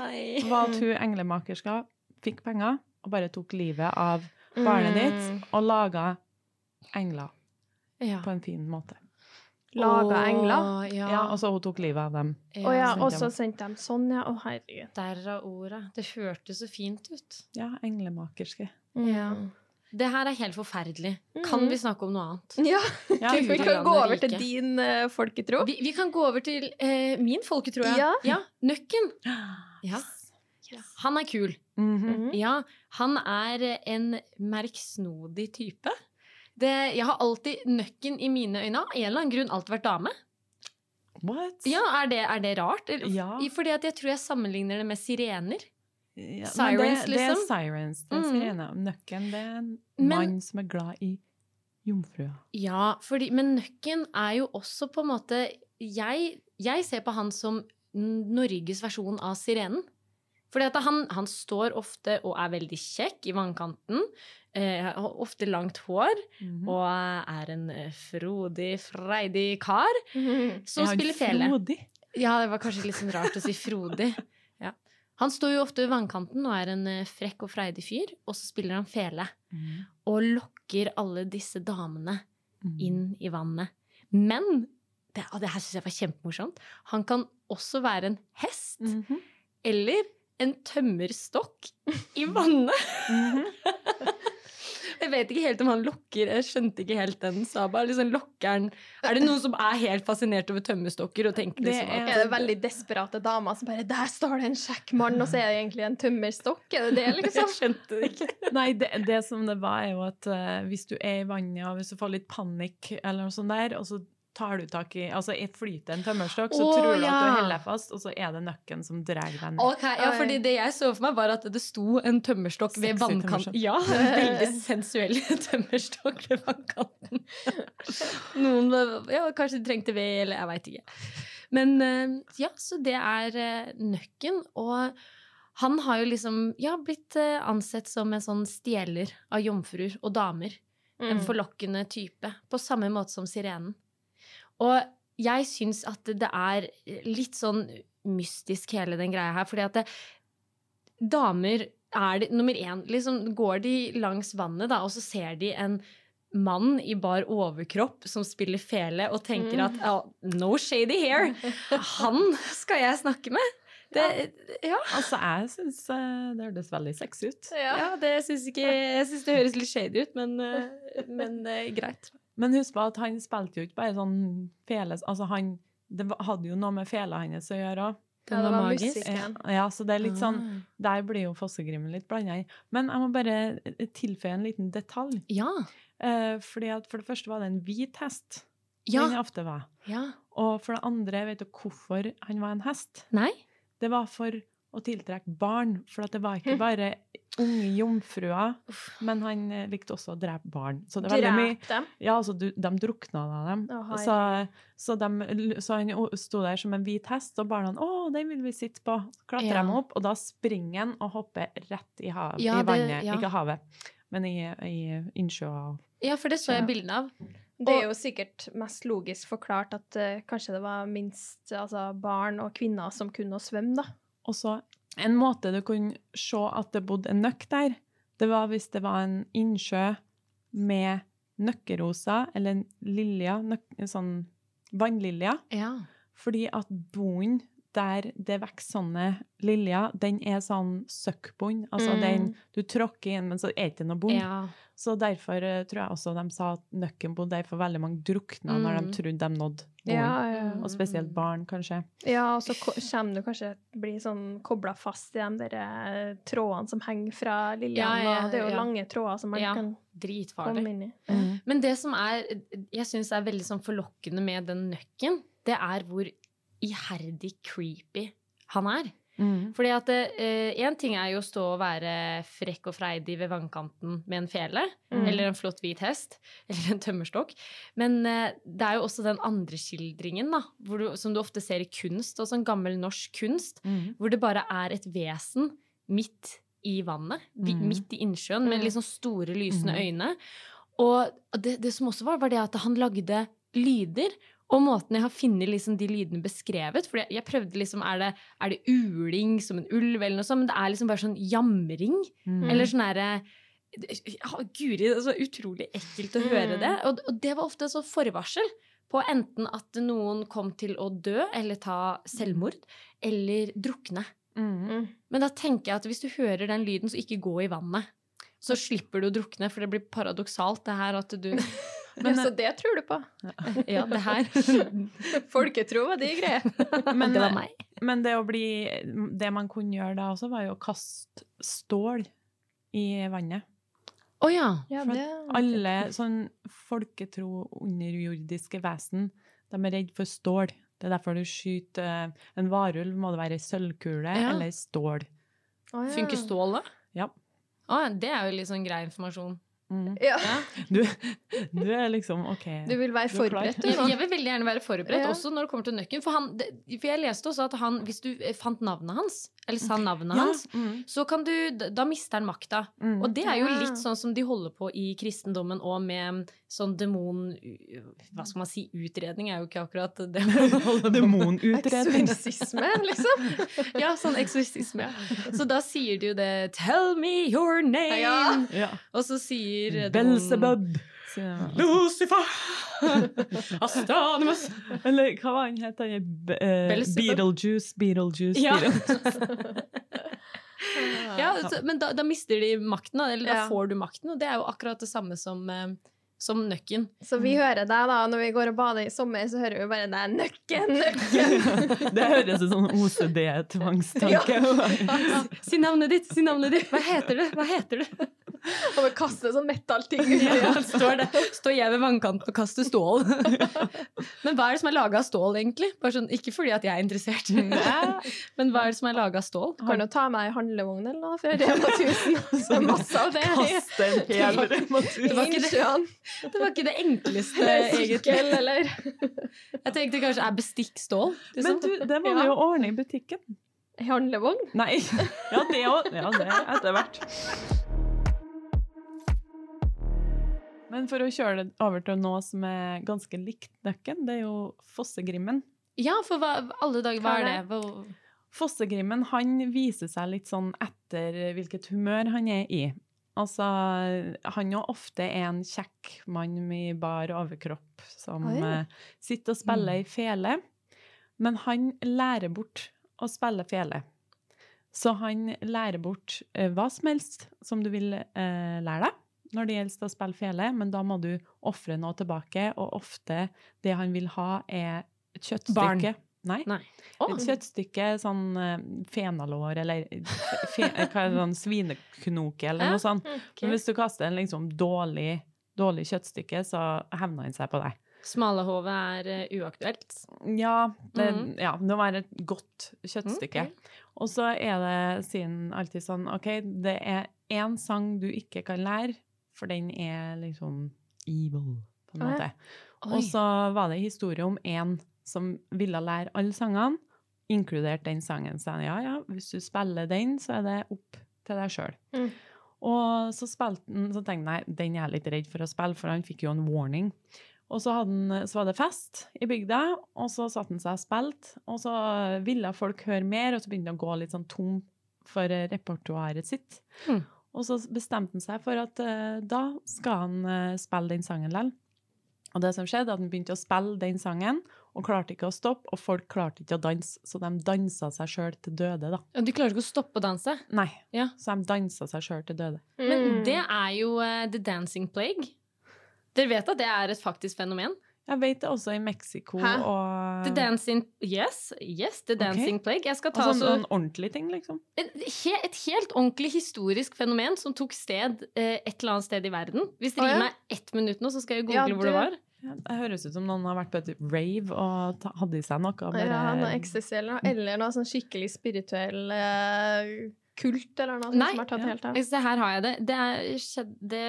var at hun englemakerska fikk penger og bare tok livet av barnet ditt Mm. og laga engler Ja. på en fin måte. Laga Åh, engler? Ja. Ja, og så hun tok livet av dem. Å ja, og så sendte de sånn, ja. Å, herregud. Derav ordet. Det hørtes så fint ut. Ja, englemakerske. Ja. Det her er helt forferdelig. Kan Mhm. vi snakke om noe annet? Ja, Ja, vi kan gå over til din uh, folketro. Vi, vi kan gå over til uh, min folketro. Ja. Nøkken. Ja. Han er kul. Mhm. -hmm. Ja, han er en merksnodig type. Det, jeg har alltid Nøkken i mine øyne av en eller annen grunn alltid vært dame. What? Ja, Er det, er det rart? Ja. Fordi jeg tror jeg sammenligner det med sirener. Ja, Sirens, det, det, det er liksom? sirens. Det er Mm. sirene. Nøkken, det er en Men- mann som er glad i jomfrua. Ja, fordi, men Nøkken er jo også på en måte Jeg, jeg ser på han som Norges versjon av Sirenen. Fordi at han, han står ofte og er veldig kjekk i vannkanten. Eh, har ofte langt hår Mhm. og er en eh, frodig, freidig kar som Er han spiller fele. frodig? Ja, det var kanskje litt sånn rart å si frodig. Ja. Han står jo ofte ved vannkanten og er en eh, frekk og freidig fyr, og så spiller han fele. Mhm. Og lokker alle disse damene Mhm. inn i vannet. Men det, og det her syns jeg var kjempemorsomt. Han kan også være en hest -hmm. eller en tømmerstokk i vannet. Mhm. Jeg vet ikke helt om han lokker Jeg skjønte ikke helt den, Saba. Liksom lokkeren Er det noen som er helt fascinert over tømmerstokker og tenker Det liksom at Er det veldig desperate damer som bare 'Der står det en kjekk mann', og så er det egentlig en tømmerstokk? Er det det, Jeg liksom? skjønte det ikke. Nei, det, det som det var, er jo at uh, hvis du er i vannet, og hvis du får litt panikk eller noe sånt der, og så tar du tak i Altså, flyter en tømmerstokk, så oh, tror du at ja. du holder fast, og så er det nøkken som drar deg ned. Ok, ja, fordi Det jeg så for meg, var at det sto en tømmerstokk ved vannkanten. Ja, en veldig sensuell tømmerstokk ved vannkanten. Noen ja, kanskje trengte ved, eller jeg veit ikke. Men eh, ja, så det er eh, nøkken. Og han har jo liksom ja, blitt eh, ansett som en sånn stjeler av jomfruer og damer. En Mm. forlokkende type. På samme måte som sirenen. Og jeg syns at det er litt sånn mystisk, hele den greia her. Fordi at det, damer er det Nummer én, liksom går de langs vannet, da, og så ser de en mann i bar overkropp som spiller fele, og tenker at oh, no shady hair. Han skal jeg snakke med. Det, ja. Altså, jeg syns eh, det hørtes veldig sexy ut. Ja. ja, det syns ikke Jeg syns det høres litt shady ut, men, eh, men eh, greit. Men husk på at han spilte jo ikke bare sånn fele Altså, han Det hadde jo noe med fela hans å gjøre òg. Ja, det var var magisk. musikk. Ja, så det er litt sånn Ah. Der blir jo Fossegrimmen litt blanda inn. Men jeg må bare tilføye en liten detalj. Ja. Eh, fordi at For det første var det en hvit hest. Ja. Den ofte var. ja. Og for det andre, vet du hvorfor han var en hest? Nei? Det var for å tiltrekke barn. For det var ikke bare unge jomfruer, men han eh, likte også å drepe barn. Så det Drep dem. Ja, altså, du, de drukna av dem. Oh, så, så, de, så han sto der som en hvit hest, og barna 'Å, den vil vi sitte på'. Klatrer Ja. dem opp, og da springer han og hopper rett i, hav, Ja, i det- vannet. ja. Ikke havet, men i, i innsjøer. Ja, for det så jeg bildene av. Det er jo sikkert mest logisk forklart at uh, kanskje det var minst altså, barn og kvinner som kunne svømme, da. Og så en måte du kunne se at det bodde en nøkk der, det var hvis det var en innsjø med nøkkeroser, eller liljer, nøk, sånn vannliljer. Ja. Fordi at bonden der det vokser sånne liljer, den er sånn søkkbond. Altså Mm. den du tråkker inn, men så er det ikke noe bond. ja. Så derfor eh, tror jeg også de sa at nøkken bodde der, for veldig mange drukna når Mm. de trodde de nådde bonden. Ja, ja. Og spesielt barn, kanskje. ja, og så kommer du kanskje bli sånn kobla fast i de der eh, trådene som henger fra liljene. Ja, ja, og det er jo ja. lange tråder som man Ja. kan Dritfarlig. komme inn i. Mm. Men det som er, jeg syns er veldig sånn forlokkende med den nøkken, det er hvor iherdig creepy han er. Mm. Fordi at én ting er jo å stå og være frekk og freidig ved vannkanten med en fele, Mm. eller en flott hvit hest, eller en tømmerstokk. Men eh, det er jo også den andre skildringen, da, hvor du, som du ofte ser i kunst, og sånn gammel norsk kunst, Mm. hvor det bare er et vesen midt i vannet, Mhm. midt i innsjøen, med liksom store, lysende Mhm. øyne. Og det, det som også var, var det at han lagde lyder. Og måten jeg har funnet liksom de lydene beskrevet For jeg, prøvde liksom Er det, er det uling som en ulv, eller noe sånt? Men det er liksom bare sånn jamring. Mm. Eller sånn herre ja, Guri, det er så utrolig ekkelt å høre Mm. det. Og, og det var ofte sånn forvarsel på enten at noen kom til å dø eller ta selvmord, eller drukne. Mm. Men da tenker jeg at hvis du hører den lyden, så ikke gå i vannet. Så slipper du å drukne, for det blir paradoksalt det her at du Men, så det tror du på? Ja, det her Folketro var de greier. Men- Det var meg. Men det å bli Det man kunne gjøre da også, var jo å kaste stål i vannet. Å ja. Ja, For det Alle sånn folketro underjordiske vesen, de er redd for stål. Det er derfor du skyter eh, en varulv, må det være sølvkule Ja. eller stål. Oh, ja. Funker stål, da? Ja. Å, det er jo litt sånn grei informasjon. Mm. Ja. Du, du er liksom OK. Du vil være er forberedt, du Jeg, jeg vil veldig gjerne være forberedt, Ja. også når det kommer til nøkken. For, han, for jeg leste også at han, hvis du eh, fant navnet hans, eller sa navnet Ja, hans, mm, så kan du Da mister han makta. mm. Og det er jo litt sånn som de holder på i kristendommen òg, med sånn demon... Hva skal man si? Utredning er jo ikke akkurat det man holder på. Demonutredning. Eksorsisme, liksom. Ja, sånn eksorsisme. ja. Så da sier de jo det 'Tell me your name', Ja. Ja. og så sier Belsebub. Lucifer! Astanimus! Eller hva var han het? eh. Beetlejuice, Beetlejuice. Ja. Beetle- Ja, så, men da, da mister de makten, eller da Ja. får du makten, og det er jo akkurat det samme som, eh, som nøkken. Så vi hører deg da, når vi går og bader i sommer, så hører vi bare deg nøkken, nøkken. Det høres ut som OCD-tvangstanke. Si navnet ditt, si navnet ditt! Hva heter du? Hva heter du? Og vi kaster sånn metallting. Ja, står, står jeg ved vannkanten og kaster stål. Men hva er det som er laga av stål, egentlig? Bare sånn, ikke fordi at jeg er interessert, men hva er det som er laga av stål? Du kan jo ta meg ei handlevogn eller noe fra Rema 1000. Er masse av det. Kaste en hel Rema 1000. Det var ikke det. Det var ikke det enkleste, egentlig. Sykkel, eller Jeg tenkte kanskje er bestikk stål. Men Liksom. du, det må vi jo ordne i butikken. I handlevogn. Nei. Ja, det òg. Ja, det etter hvert. Men for å kjøre det over til noe som er ganske likt nøkken, det er jo Fossegrimmen. Ja, for hva, alle dager, hva er det? Hva, Fossegrimmen han viser seg litt sånn etter hvilket humør han er i. Altså, han er ofte en kjekk mann med bar overkropp som Oi. eh, sitter og spiller i fele. Men han lærer bort å spille fele. Så han lærer bort eh, hva som helst som du vil eh, lære deg når det gjelder å spille fele, men da må du ofre noe tilbake, og ofte det han vil ha, er et kjøttstykke. Nei. Nei. Et kjøttstykke, sånn uh, fenalår eller fe, hva er det, sånn svineknoke eller noe sånt. Men hvis du kaster en liksom dårlig, dårlig kjøttstykke, så hevner den seg på deg. Smalahove er eh, uaktuelt. Ja, det, Mhm. ja, det må være et godt kjøttstykke. Og så er det, siden alltid sånn, OK, det er én sang du ikke kan lære, for den er liksom evil, på en måte. Og så var det historie om en som ville lære alle sangene, inkludert den sangen. Så han, ja, ja, hvis du spiller den, så er det opp til deg sjøl. Mm. Og så han, så tenkte han nei, den er jeg litt redd for å spille, for han fikk jo en warning. Og så, han, så var det fest i bygda, og så satte han seg og spilte. Og så ville folk høre mer, og så begynte han å gå litt sånn tom for repertoaret sitt. Mm. Og så bestemte han seg for at uh, da skal han uh, spille den sangen likevel. Og det som skjedde, at han begynte å spille den sangen, og klarte ikke å stoppe, og folk klarte ikke å danse, så de dansa seg sjøl til døde, da. Ja, de klarer ikke å stoppe å danse. Nei, Ja. så de dansa seg sjøl til døde. Men Mm. det er jo uh, the dancing plague. Dere vet at det er et faktisk fenomen? Jeg vet det også i Mexico Hæ? og The dancing Yes, yes, the dancing plague. Jeg skal ta Altså en ordentlig ting, liksom. et, et helt ordentlig historisk fenomen som tok sted eh, et eller annet sted i verden. Hvis dere gir meg ett minutt nå, så skal jeg google Ja, hvor det var. Det høres ut som noen har vært på et rave og hadde i seg noe. Bare, Ja, noe ecstasy eller noe, eller noe sånn skikkelig spirituell eh, kult eller noe Nei, som har tatt ja. helt av. Se, her har jeg det. Det, er, det,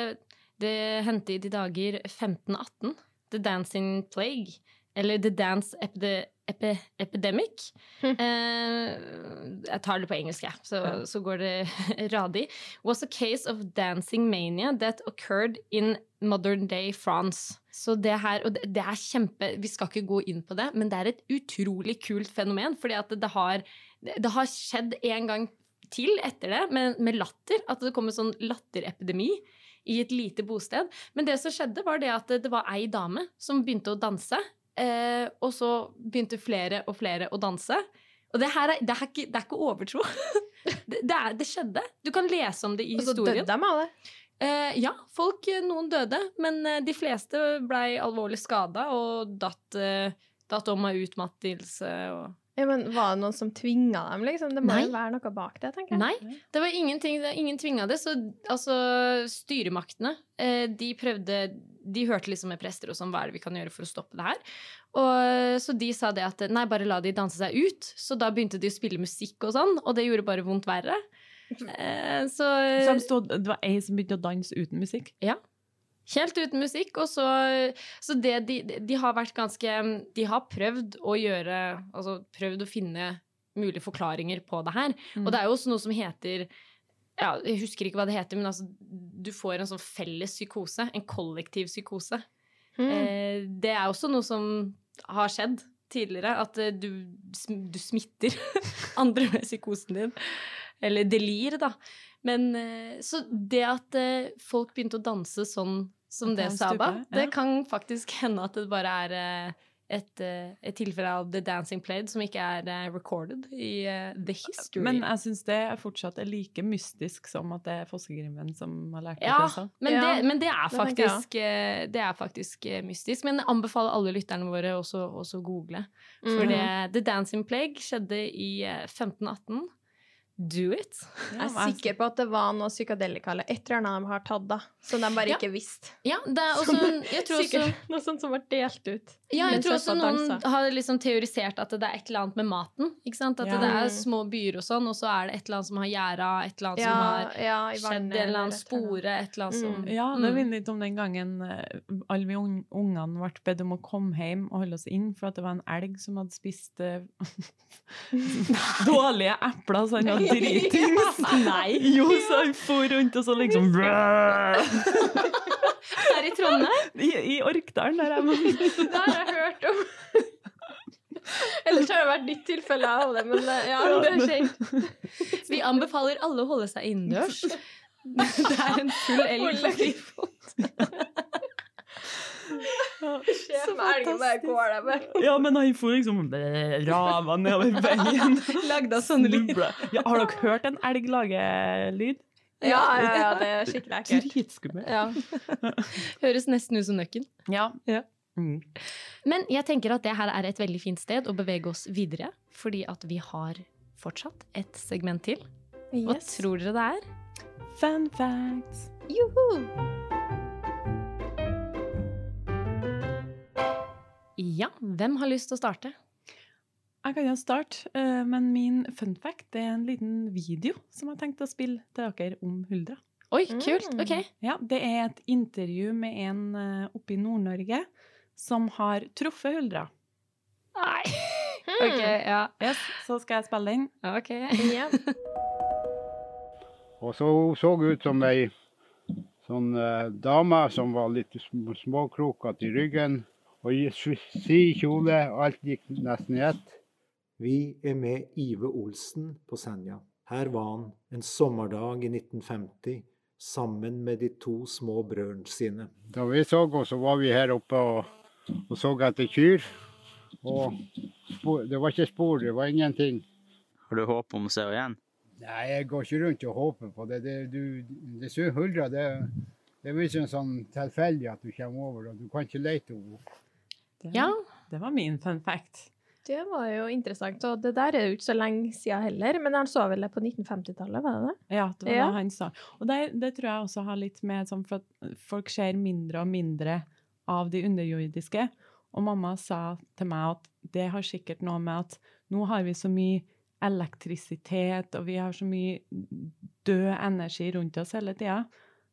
det hendte i de dager 1518. The Dancing Plague. Eller The Dance Epide, epi, Epidemic. Hm. Eh, jeg tar det på engelsk, jeg, så, Ja. så går det radig. Was a case of dancing mania that occurred in modern day France. Så det her, og det, er kjempe Vi skal ikke gå inn på det, men det er et utrolig kult fenomen. fordi at det, har, det, har skjedd en gang til etter det, med, med latter. At det kom en sånn latterepidemi i et lite bosted. Men det som skjedde, var det at det var ei dame som begynte å danse. Eh, og så begynte flere og flere å danse. Og det her er, det er, ikke, det er ikke overtro. det, er, det skjedde. Du kan lese om det i historien. Og så døde de av det. Eh, ja, folk, eh, noen døde, men eh, de fleste blei alvorlig skada og datt, eh, datt om av utmattelse og Ja, men Var det noen som tvinga dem, liksom? Det må Nei. jo være noe bak det, tenker jeg. Nei, det var ingenting, ingen tvinga det. Så altså, styremaktene, eh, de prøvde De hørte liksom med prester og sånn, hva er det vi kan gjøre for å stoppe det her? Og Så de sa det at nei, bare la de danse seg ut. Så da begynte de å spille musikk og sånn, og det gjorde bare vondt verre. Eh, så Så de stod, det var ei som begynte å danse uten musikk. Ja. Helt uten musikk. Og så, så det de, de har vært ganske De har prøvd å gjøre Altså prøvd å finne mulige forklaringer på det her. Og det er jo også noe som heter ja, Jeg husker ikke hva det heter, men altså, du får en sånn felles psykose. En kollektiv psykose. Mm. Eh, det er også noe som har skjedd tidligere. At eh, du, du smitter andre med psykosen din. Eller delir, da. Men eh, så det at eh, folk begynte å danse sånn som At det Saba, det kan faktisk hende at det bare er eh, et, et tilfelle av The Dancing Played som ikke er recorded i The History. Men jeg syns det er fortsatt er like mystisk som at det er fossegrimmen som har lært det Ja, men, Ja, det, men det er det jeg faktisk, det er faktisk mystisk. Men jeg anbefaler alle lytterne våre også å google. For Mm. det, The Dancing Plague skjedde i eh, 1518. Do it. Jeg er sikker på at det var noe psykadelika eller et eller annet de har tatt, da. Som de bare Ja. ikke visste. Ja, det er også Jeg tror også noe sånt som ble delt ut. Ja, jeg tror også noen har liksom teorisert at det er et eller annet med maten. Ikke sant? At Ja. det er små byer og sånn, og så er det et eller annet som har gjerda, et eller annet Ja, som har ja, skjedd, en eller annen spore, et eller annet som Mm. Ja, det Mm. minner litt om den gangen eh, alle vi ung- ungene ble bedt om å komme hjem og holde oss inn, for at det var en elg som hadde spist eh, dårlige epler, sånn, var dritings. Nei! Jo, så han for rundt og så liksom Her i Trondheim? I, i Orkdalen, der jeg. Det har jeg hørt om. Ellers har det vært ditt tilfelle av det, men eh, ja, det er kjent. Vi anbefaler alle å holde seg innendørs. Det er en full elg på frifot. Sjef med elgen bare går der med. Ja, men han for liksom rava nedover veien. Lagde sånn lyd. Ja, har dere hørt en elg lage lyd? Ja, ja, ja, det er skikkelig ekkelt. Dritskummelt. Ja. Høres nesten ut som nøkken. Ja. Ja. Mm. Men jeg tenker at det her er et veldig fint sted å bevege oss videre, fordi at vi har fortsatt et segment til. Hva Yes. tror dere det er? Fun facts. Juhu! Ja, hvem har lyst til å starte? Jeg kan jo starte, eh, men min fun fact er en liten video som jeg har tenkt å spille til dere om Huldra. Oi, Mm. kult. Ok. Ja, Det er et intervju med en eh, oppe i Nord-Norge som har truffet Huldra. Nei. Hmm. Ok, ja. Yes, så skal jeg spille den. Ok. Ja. Og så hun så ut som ei sånn eh, dame som var litt sm småkrokete i ryggen. Og i kjole, og alt gikk nesten i ett. Vi er med Ive Olsen på Senja. Her var han en sommerdag i 1950 sammen med de to små brødrene sine. Da vi så henne, så var vi her oppe og, og så etter kyr. Og spor, det var ikke spor, det var ingenting. Har du håp om å se henne igjen? Nei, jeg går ikke rundt og håper på det. Det, du, det sur det, det er visst en sånn tilfeldig at du kommer over, og du kan ikke lete henne. Det, Ja. det var min fun fact. Det var jo interessant. Og det der er jo ikke så lenge siden heller, men han så vel det på 1950-tallet, var det det? Ja, det var Ja. det han sa. Og det, det tror jeg også har litt med sånn for at folk ser mindre og mindre av de underjordiske. Og mamma sa til meg at det har sikkert noe med at nå har vi så mye elektrisitet, og vi har så mye død energi rundt oss hele tida,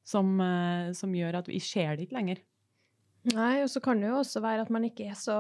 som, eh, som gjør at vi ser det ikke lenger. Nei, og så kan det jo også være at man ikke er så,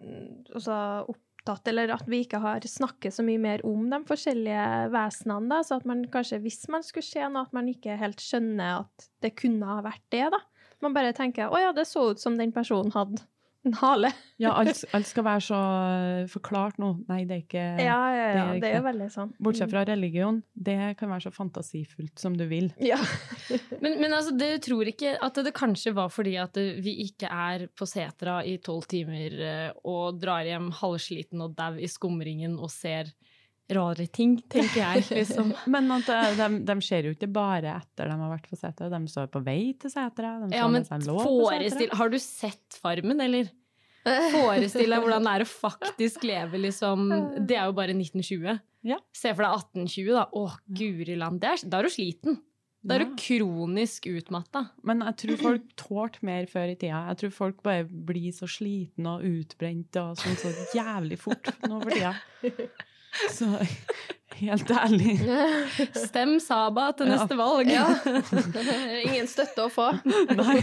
mm, så opptatt, eller at vi ikke har snakket så mye mer om de forskjellige vesenene, da, så at man kanskje, hvis man skulle se noe, at man ikke helt skjønner at det kunne ha vært det, da. Man bare tenker, å ja, det så ut som den personen hadde en hale. Ja, alt, alt skal være så eh, forklart nå. Nei, det er ikke Ja, ja, ja, det er det er jo veldig sånn. Bortsett fra religion. Det kan være så fantasifullt som du vil. Ja. Men, men altså, dere tror ikke at det kanskje var fordi at vi ikke er på setra i tolv timer eh, og drar hjem halvsliten og dau i skumringen og ser rare ting, tenker jeg, liksom. Men at de, de ser jo ikke bare etter de har vært på setra, de står på vei til setra. De Ja, men forestill Har du sett Farmen, eller? Forestill deg hvordan det er å faktisk leve, liksom Det er jo bare 1920. Ja. Se for deg 1820, da. Å, guri land. Da er du sliten. Da er du kronisk utmatta. Men jeg tror folk tålte mer før i tida. Jeg tror folk bare blir så slitne og utbrente og sånn så jævlig fort nå for tida. Så helt ærlig. Stem Saba til Ja. neste valg. Ja. Ingen støtte å få. Nei.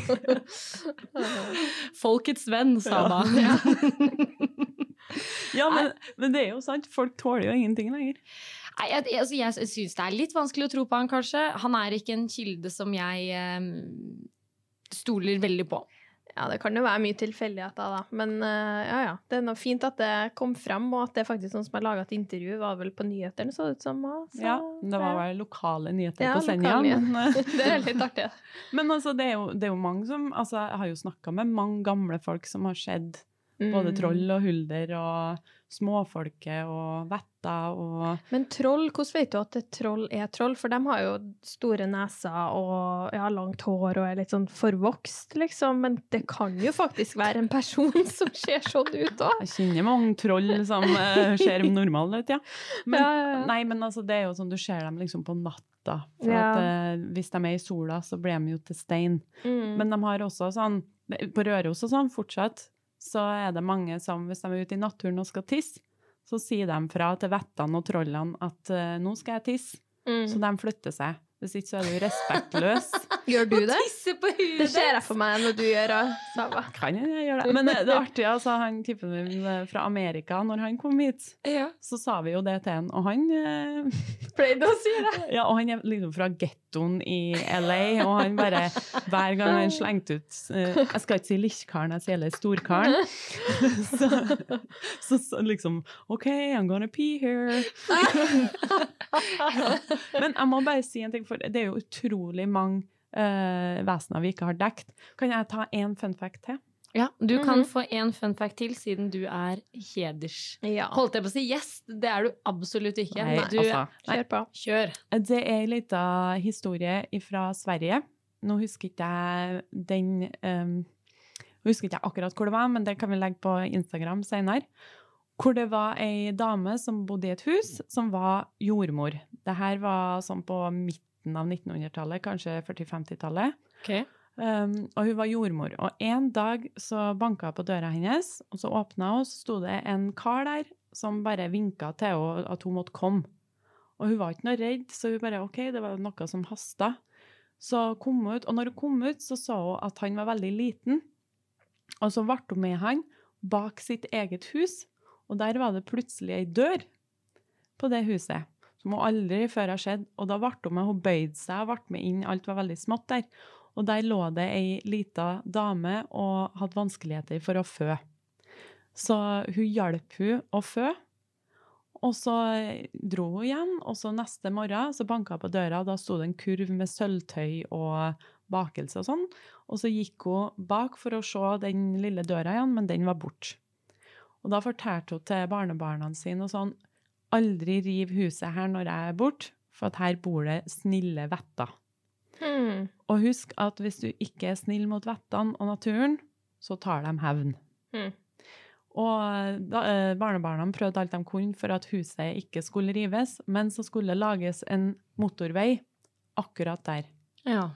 Folkets venn, Saba. Ja, men, men det er jo sant. Folk tåler jo ingenting lenger. Nei, jeg, jeg, altså, jeg syns det er litt vanskelig å tro på han, kanskje. Han er ikke en kilde som jeg eh, stoler veldig på. Ja, det kan jo være mye tilfeldigheter, da. Men eh, ja, ja. Det er noe fint at det kom frem, og at det er faktisk noen som har laga et intervju, var vel på nyhetene, så det ut som. så- Ja, det var vel lokale nyheter Ja, på Senja. Det er litt artig. men altså, det er, jo, det er jo mange som altså, Jeg har jo snakka med mange gamle folk som har sett både Mm. troll og hulder og småfolket og vetter og Men troll, hvordan vet du at et troll er troll? For de har jo store neser og ja, langt hår og er litt sånn forvokst, liksom. Men det kan jo faktisk være en person som ser sånn ut òg. Jeg kjenner mange troll som uh, ser normale ut, ja. Men, Ja, ja. Nei, men altså, det er jo sånn du ser dem liksom på natta. For at, uh, hvis de er i sola, så blir de jo til stein. Mm. Men de har også sånn På Røros og sånn fortsatt, så er det mange som hvis de er ute i naturen og skal tisse, så sier de fra til vettene og trollene at eh, nå skal jeg tisse, Mm. så de flytter seg. Hvis ikke så er du respektløs. Gjør du det? Tisse på huet! Det ser jeg for meg når du gjør det, Kan jeg gjøre det? Men det, det er artig, altså, han typen min eh, fra Amerika, når han kom hit, Ja. så sa vi jo det til han, og han eh, Pleide å si det. Ja, og han er liksom fra gettoen i LA, og han bare Hver gang han slengte ut eh, Jeg skal ikke si lillekaren, jeg sier heller storkaren. Så, så, så liksom OK, I'm gonna pee here. Men jeg må bare si en ting, for det er jo utrolig mange eh, vesener vi ikke har dekt. Kan jeg ta én fun fact til? Ja, du kan Mhm. få en fun fact til, siden du er heders... Ja. Holdt jeg på å si gjest? Det er du absolutt ikke. Nei, du, altså. Kjør på. Kjør. Det er ei lita historie fra Sverige. Nå husker ikke jeg den um, husker ikke jeg akkurat hvor det var, men det kan vi legge på Instagram senere. Hvor det var ei dame som bodde i et hus, som var jordmor. Det her var sånn på midten av 1900-tallet, kanskje 40-50-tallet. Ok. Um, og hun var jordmor. Og en dag så banka jeg på døra hennes, og så åpna hun, og så sto det en kar der som bare vinka til henne at hun måtte komme. Og hun var ikke noe redd, så hun bare OK, det var noe som hasta. Så kom hun ut, og når hun kom ut, så så hun at han var veldig liten. Og så ble hun med han bak sitt eget hus, og der var det plutselig ei dør på det huset. Som hun aldri før har sett. Og da ble hun med, hun bøyde seg og ble med inn, alt var veldig smått der. Og der lå det ei lita dame og hadde vanskeligheter for å fø. Så hun hjalp hun å fø. Og så dro hun igjen, og så neste morgen så banka hun på døra, og da sto det en kurv med sølvtøy og bakelse og sånn. Og så gikk hun bak for å se den lille døra igjen, men den var borte. Og da fortalte hun til barnebarna sine og sånn Aldri riv huset her når jeg er borte, for at her bor det snille vetter. Hmm. Og husk at hvis du ikke er snill mot vettene og naturen, så tar de hevn. Hmm. Og da, eh, barnebarna prøvde alt de kunne for at huset ikke skulle rives, men så skulle det lages en motorvei akkurat der. Ja.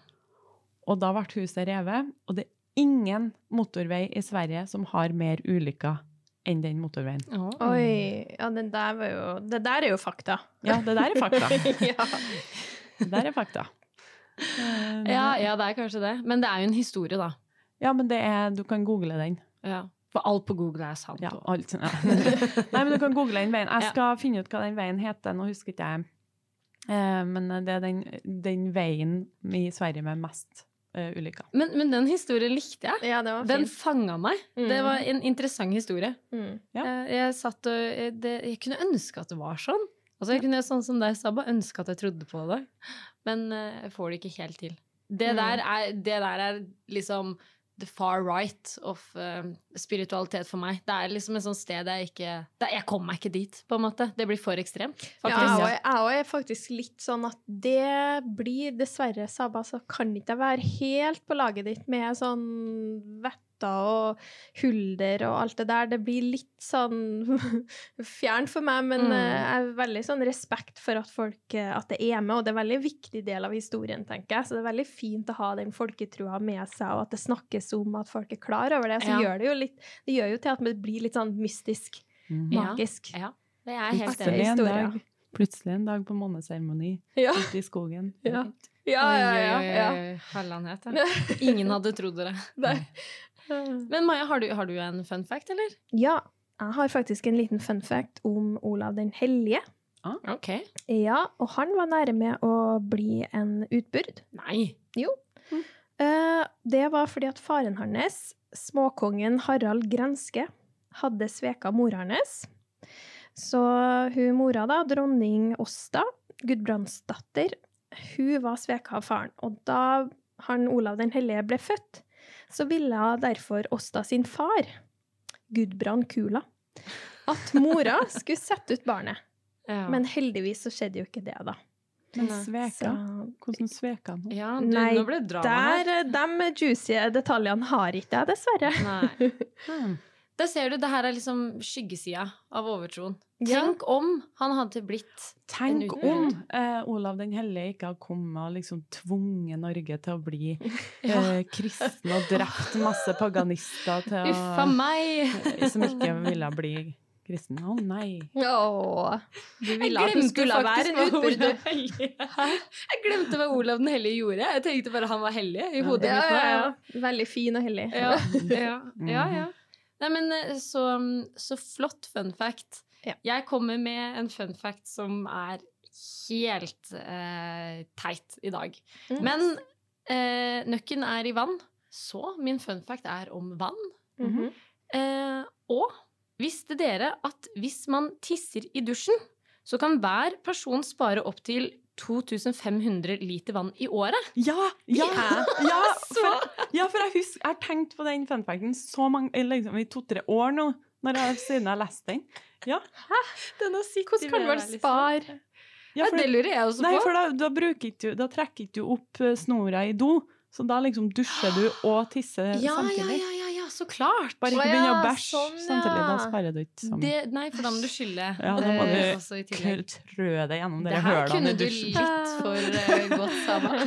Og da ble huset revet, og det er ingen motorvei i Sverige som har mer ulykker enn den motorveien. Oi. Ja, den der var jo Det der er jo fakta. Ja, det der er fakta. ja. Det der er fakta. Eh, Ja, ja, det er kanskje det. Men det er jo en historie, da. ja, men det er, du kan google den. Ja. For alt på Google er sant. Ja, alt. Ja. Nei, men du kan google den veien. Jeg Ja. skal finne ut hva den veien heter. Nå husker ikke jeg. Eh, men det er den, den veien i Sverige med mest eh, ulykka. Men, men den historien likte jeg. ja, det var Den fanga meg. Mm. Det var en interessant historie. Mm. Ja. Jeg, jeg satt og jeg, det, jeg kunne ønske at det var sånn. Altså, jeg kunne sånn som deg, Sabba, ønske at jeg trodde på det. Men uh, jeg får det ikke helt til. Det, Mm. der, er, det der er liksom the far right of uh, spiritualitet for meg. Det er liksom et sånt sted jeg ikke det, Jeg kommer meg ikke dit, på en måte. Det blir for ekstremt. Ja, Faktisk. jeg jeg òg er faktisk litt sånn at det blir dessverre, Saba, så kan ikke jeg være helt på laget ditt med sånn vetter og hulder og alt det der. Det blir litt sånn fjernt for meg, men Mm. eh, jeg har veldig sånn respekt for at folk eh, at det er med, og det er en veldig viktig del av historien, tenker jeg. Så det er veldig fint å ha den folketroa med seg, og at det snakkes om at folk er klar over det. Så Ja. gjør det jo litt Det gjør jo til at det blir litt sånn mystisk, mm. Magisk. Ja, det er helt enig en Plutselig en dag på måneseremoni Ja. ute i skogen. Ja. Ja, ja, ja. ja. Ja. Ingen hadde trodd det. Nei. Men Maja, har du, har du en fun fact, eller? Ja, jeg har faktisk en liten fun fact om Olav den hellige. Ah, Ok. Ja, og han var nære med å bli en utbyrd. Nei. Eh, Det var fordi at faren hans, småkongen Harald Grenske, hadde sveka mora hans. Så hun mora, da, dronning Åsta, Gudbrandsdatter, hun var sveka av faren. Og da han Olav den hellige ble født, så ville derfor Åsta sin far, Gudbrand Kula, at mora skulle sette ut barnet. Ja. Men heldigvis så skjedde jo ikke det, da. Men sveka? Hvordan sveka han? ja, du, Nei, nå ble det drama her. der, de juicy detaljene har ikke jeg, dessverre. Nei. Hmm. Der ser du, det her er liksom skyggesida av overtroen. Ja. Tenk om han hadde blitt Tenk om eh, Olav den hellige ikke hadde kommet og liksom tvunget Norge til å bli Ja. eh, kristen og drept masse paganister til Uffa meg! som ikke ville bli kristen. Å nei. Åh, du Jeg ville at du skulle være faktisk en hva utbyrd. Olav Hellige Jeg glemte hva Olav den hellige gjorde. Jeg tenkte bare han var hellig i hodet Ja, mitt. ja, ja. Veldig fin og hellig. Ja, ja, ja, ja. Nei, men eh, så, så flott fun fact. Ja. Jeg kommer med en fun fact som er helt eh, teit i dag. Mm. Men eh, nøkken er i vann, så min fun fact er om vann. Mhm. Eh, og visste dere at hvis man tisser i dusjen, så kan hver person spare opptil 2500 liter vann i året? Ja! Ja! Ja, for, ja, for jeg husker Jeg har tenkt på den funfacten så mange liksom, i to-tre år nå, når jeg, siden jeg har lest den. Ja, Den har sittet Hvordan kan man spare? ja, Ja, for, det lurer jeg også nei, på. for da, da, du- da trekker ikke du opp eh, snora i do, så da liksom dusjer du og tisser Ja, ja, samtidig. Så klart! Bare ikke begynne å bæsje sånn, ja. samtidig. Da sparer du ikke som Det, nei, for da må du skylle. Ja, da må du trø deg gjennom kl- trø i dusjen. Det her kunne du litt for eh, godt, Saba.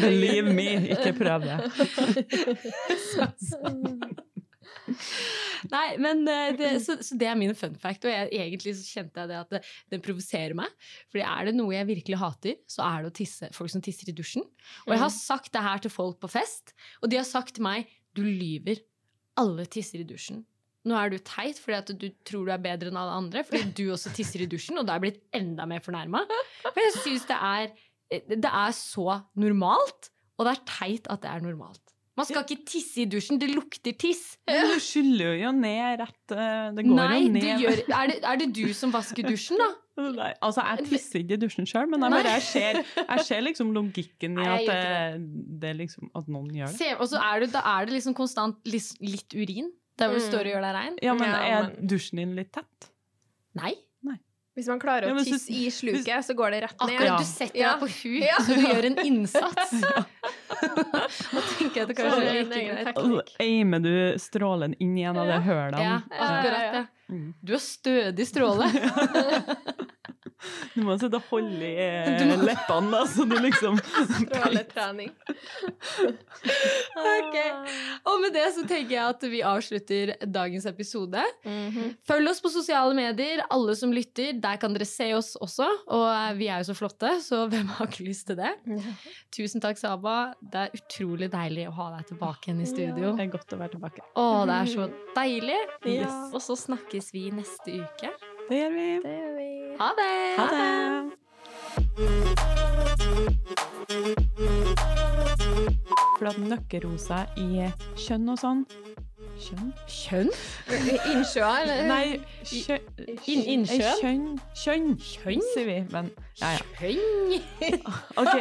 Believe me, ikke prøv det. Nei, men eh, det, så, så det er min fun fact. Og jeg, egentlig så kjente jeg det at det, det provoserer meg. Fordi er det noe jeg virkelig hater, så er det å tisse, folk som tisser i dusjen. Og jeg har sagt det her til folk på fest, og de har sagt til meg du lyver. Alle tisser i dusjen. Nå er du teit fordi at du tror du er bedre enn alle andre, fordi du også tisser i dusjen, og da er jeg blitt enda mer fornærma. For jeg syns det er Det er så normalt, og det er teit at det er normalt. Man skal ikke tisse i dusjen, det lukter tiss. Men du skyller jo ned rett eh, Det går Nei, jo ned. gjør, er, det, er det du som vasker dusjen, da? Nei, altså, jeg tisser ikke i dusjen sjøl, men jeg, bare, jeg, ser, jeg ser liksom logikken i at, det, det liksom, at noen gjør det. Se, og så er det, da er det liksom konstant litt, litt urin der hvor du Mm. står og gjør deg rein. Ja, men er dusjen din litt tett? Nei. Hvis man klarer Ja, å så- tisse i sluket, så går det rett ned. Akkurat, Ja. du setter deg på huk, Ja. så du gjør en innsats. Og tenker at det kanskje er en like egen greit. Og så aimer du strålen inn i en av de hølene. Ja, akkurat det. Mm. Du har stødig stråle. Du må sitte og holde i eh, må- leppene, da, så du liksom Stråletrening. Ok. Og med det så tenker jeg at vi avslutter dagens episode. Mhm. Følg oss på sosiale medier, alle som lytter. Der kan dere se oss også. Og eh, vi er jo så flotte, så hvem har ikke lyst til det? Tusen takk, Saba. Det er utrolig deilig å ha deg tilbake igjen i studio. Det er godt å være tilbake. Å, det er så deilig. Ja. Og så snakkes vi neste uke. Det gjør vi. Det gjør vi. Ha det! Ha det. For at nøkkerosa i kjønn og sånn Kjønn? Kjønn? Innsjøa, eller? Nei, kjønn In, innsjøen? Kjønn. Kjønn, Kjønn? sier vi. Men ja, ja. Kjønn? OK.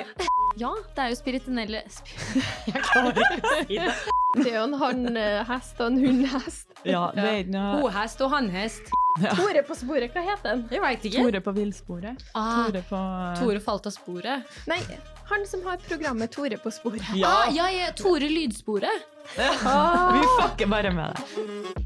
Ja, det er jo spiritinelle sp Jeg klarer ikke å si det. Det er jo en hannhest og en hundhest. Ja, det er ikke noe Kohest og hannhest. Tore på sporet, hva heter den? Jeg veit ikke. Tore på villsporet. Ah, Tore på Tore falt av sporet. Nei, han som har programmet Tore på sporet. Ja! Ah, ja, ja, Tore Lydsporet. Vi fucker bare med det.